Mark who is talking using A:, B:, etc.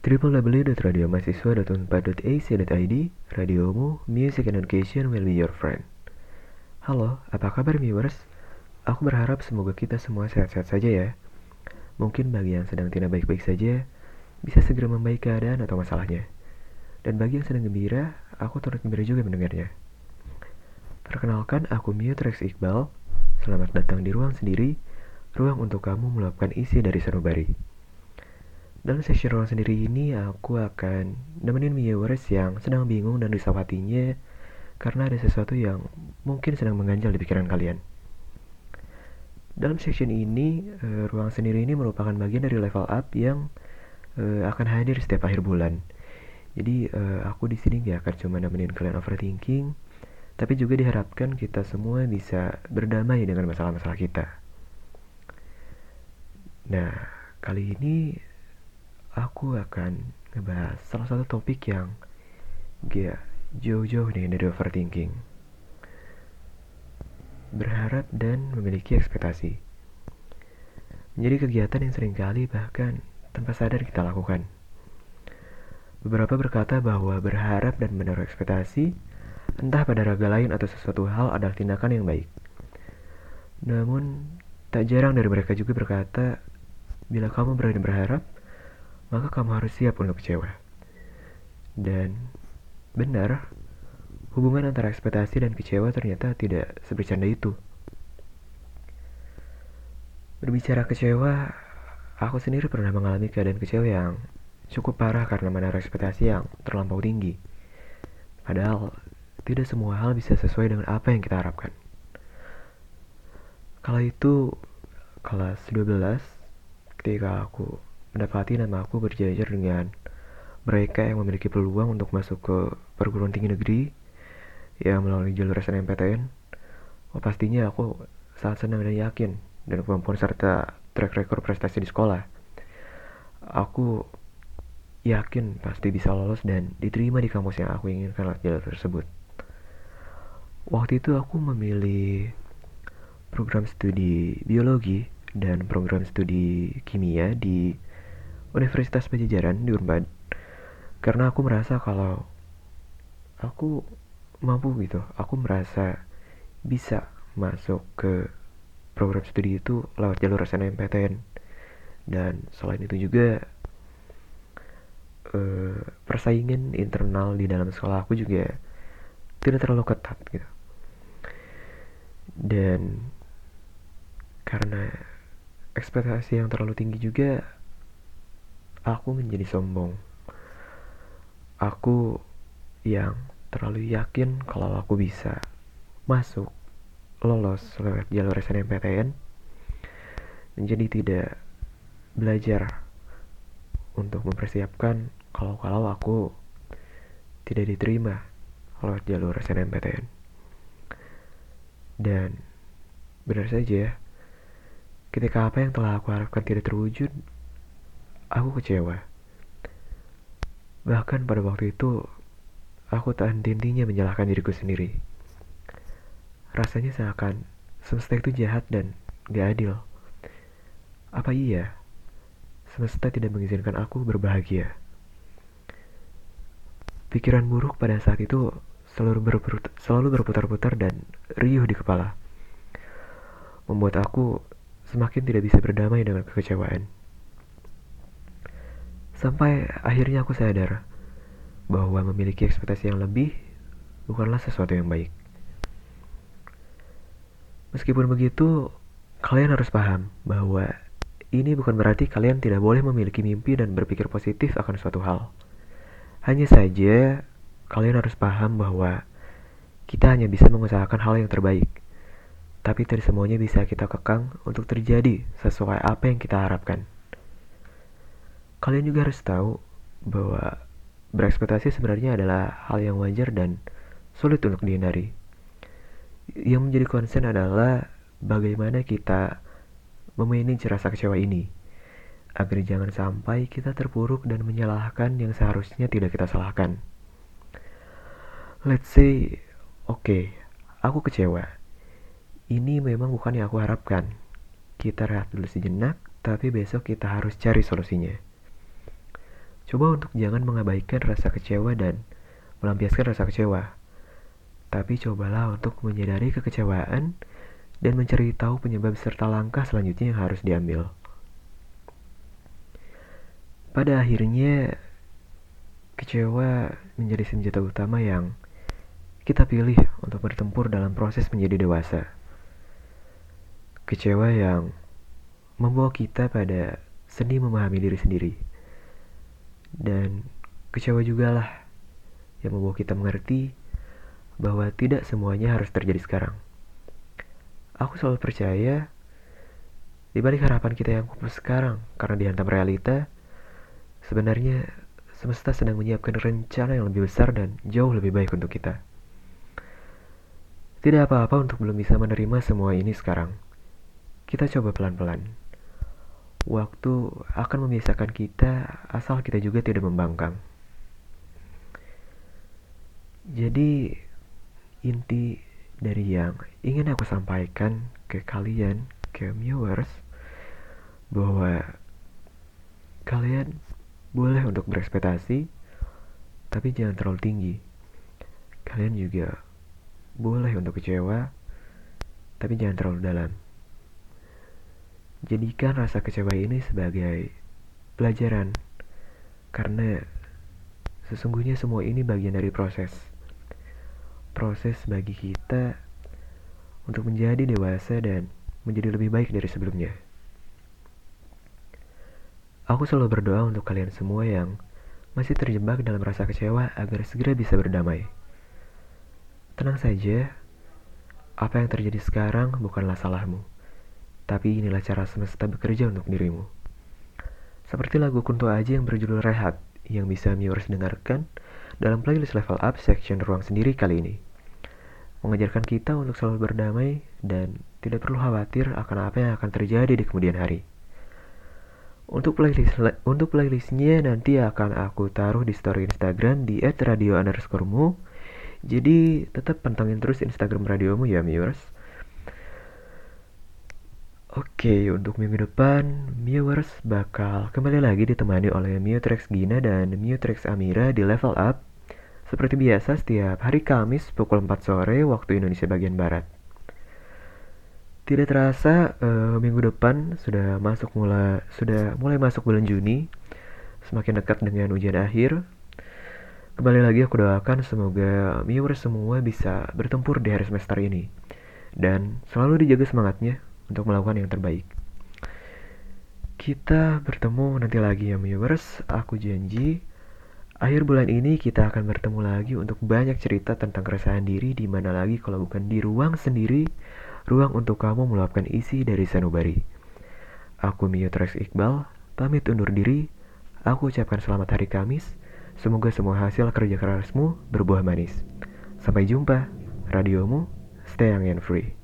A: www.radiomahasiswa.unpad.ac.id Radiomu, Music and Education will be your friend. Halo, apa kabar viewers? Aku berharap semoga kita semua sehat-sehat saja ya. Mungkin bagi yang sedang tidak baik-baik saja Bisa segera membaik keadaan atau masalahnya. Dan bagi yang sedang gembira, aku turut gembira juga mendengarnya. Perkenalkan, aku Mutrex Iqbal. Selamat datang di ruang sendiri Ruang untuk kamu meluapkan isi dari sanubari dalam sesi ruang sendiri ini, aku akan nemenin viewers yang sedang bingung dan risau hatinya karena ada sesuatu yang mungkin sedang mengganjal di pikiran kalian. Dalam section ini, uh, ruang sendiri ini merupakan bagian dari level up yang uh, akan hadir setiap akhir bulan. Jadi uh, aku di sini gak akan cuma nemenin kalian overthinking, tapi juga diharapkan kita semua bisa berdamai dengan masalah-masalah kita. Nah, kali ini aku akan ngebahas salah satu topik yang gak jauh-jauh nih dari overthinking. Berharap dan memiliki ekspektasi. Menjadi kegiatan yang sering kali bahkan tanpa sadar kita lakukan. Beberapa berkata bahwa berharap dan menaruh ekspektasi, entah pada raga lain atau sesuatu hal adalah tindakan yang baik. Namun, tak jarang dari mereka juga berkata, bila kamu berani berharap, maka kamu harus siap untuk kecewa. Dan benar, hubungan antara ekspektasi dan kecewa ternyata tidak sebercanda itu. Berbicara kecewa, aku sendiri pernah mengalami keadaan kecewa yang cukup parah karena menaruh ekspektasi yang terlampau tinggi. Padahal, tidak semua hal bisa sesuai dengan apa yang kita harapkan. Kala itu, kelas 12, ketika aku mendapati nama aku berjajar dengan mereka yang memiliki peluang untuk masuk ke perguruan tinggi negeri yang melalui jalur SNMPTN. Oh, pastinya aku sangat senang dan yakin dengan kemampuan serta track record prestasi di sekolah. Aku yakin pasti bisa lolos dan diterima di kampus yang aku inginkan lewat jalur tersebut. Waktu itu aku memilih program studi biologi dan program studi kimia di Universitas Pajajaran di Unpad karena aku merasa kalau aku mampu gitu aku merasa bisa masuk ke program studi itu lewat jalur SNMPTN dan selain itu juga uh, persaingan internal di dalam sekolah aku juga tidak terlalu ketat gitu. Dan karena ekspektasi yang terlalu tinggi juga aku menjadi sombong. Aku yang terlalu yakin kalau aku bisa masuk lolos lewat jalur SNMPTN menjadi tidak belajar untuk mempersiapkan kalau-kalau aku tidak diterima lewat jalur SNMPTN dan benar saja ketika apa yang telah aku harapkan tidak terwujud Aku kecewa. Bahkan pada waktu itu, aku tak henti-hentinya menyalahkan diriku sendiri. Rasanya seakan semesta itu jahat dan gak adil. Apa iya? Semesta tidak mengizinkan aku berbahagia. Pikiran buruk pada saat itu selalu berputar, selalu berputar-putar dan riuh di kepala. Membuat aku semakin tidak bisa berdamai dengan kekecewaan. Sampai akhirnya aku sadar bahwa memiliki ekspektasi yang lebih bukanlah sesuatu yang baik. Meskipun begitu, kalian harus paham bahwa ini bukan berarti kalian tidak boleh memiliki mimpi dan berpikir positif akan suatu hal. Hanya saja, kalian harus paham bahwa kita hanya bisa mengusahakan hal yang terbaik, tapi tidak semuanya bisa kita kekang untuk terjadi sesuai apa yang kita harapkan. Kalian juga harus tahu bahwa berekspektasi sebenarnya adalah hal yang wajar dan sulit untuk dihindari. Yang menjadi concern adalah bagaimana kita memanage rasa kecewa ini agar jangan sampai kita terpuruk dan menyalahkan yang seharusnya tidak kita salahkan. Let's say, oke, okay, aku kecewa. Ini memang bukan yang aku harapkan. Kita rehat dulu sejenak, tapi besok kita harus cari solusinya. Coba untuk jangan mengabaikan rasa kecewa dan melampiaskan rasa kecewa. Tapi cobalah untuk menyadari kekecewaan dan mencari tahu penyebab serta langkah selanjutnya yang harus diambil. Pada akhirnya, kecewa menjadi senjata utama yang kita pilih untuk bertempur dalam proses menjadi dewasa. Kecewa yang membawa kita pada seni memahami diri sendiri. Dan kecewa juga lah yang membawa kita mengerti bahwa tidak semuanya harus terjadi sekarang. Aku selalu percaya di balik harapan kita yang pupus sekarang karena dihantam realita, Sebenarnya, semesta sedang menyiapkan rencana yang lebih besar dan jauh lebih baik untuk kita. Tidak apa-apa untuk belum bisa menerima semua ini sekarang. Kita coba pelan-pelan. Waktu akan membiasakan kita asal kita juga tidak membangkang. Jadi, inti dari yang ingin aku sampaikan ke kalian, ke viewers, bahwa kalian boleh untuk berekspektasi, tapi jangan terlalu tinggi. Kalian juga boleh untuk kecewa, tapi jangan terlalu dalam. Jadikan rasa kecewa ini sebagai pelajaran, karena sesungguhnya semua ini bagian dari proses. Proses bagi kita untuk menjadi dewasa dan menjadi lebih baik dari sebelumnya. Aku selalu berdoa untuk kalian semua yang masih terjebak dalam rasa kecewa agar segera bisa berdamai. Tenang saja, apa yang terjadi sekarang bukanlah salahmu, tapi inilah cara semesta bekerja untuk dirimu. Seperti lagu Kunto Aji yang berjudul Rehat, yang bisa viewers dengarkan dalam playlist Level Up section ruang sendiri kali ini. Mengajarkan kita untuk selalu berdamai dan tidak perlu khawatir akan apa yang akan terjadi di kemudian hari. Untuk playlist untuk playlistnya nanti akan aku taruh di story Instagram di @radio underscoremu. Jadi tetap pantengin terus Instagram radiomu ya viewers. Oke, untuk minggu depan, viewers bakal kembali lagi ditemani oleh Mutrex Gina dan Mutrex Amira di Level Up. Seperti biasa, setiap hari Kamis pukul 4 sore waktu Indonesia bagian Barat. Tidak terasa uh, minggu depan sudah masuk mulai sudah mulai masuk bulan Juni, semakin dekat dengan ujian akhir. Kembali lagi aku doakan semoga viewers semua bisa bertempur di hari semester ini dan selalu dijaga semangatnya untuk melakukan yang terbaik. Kita bertemu nanti lagi ya viewers, aku janji akhir bulan ini kita akan bertemu lagi untuk banyak cerita tentang keresahan diri di mana lagi kalau bukan di ruang sendiri ruang untuk kamu meluapkan isi dari sanubari. Aku Mio Trax Iqbal, pamit undur diri. Aku ucapkan selamat hari Kamis. Semoga semua hasil kerja kerasmu berbuah manis. Sampai jumpa, radiomu, stay young and free.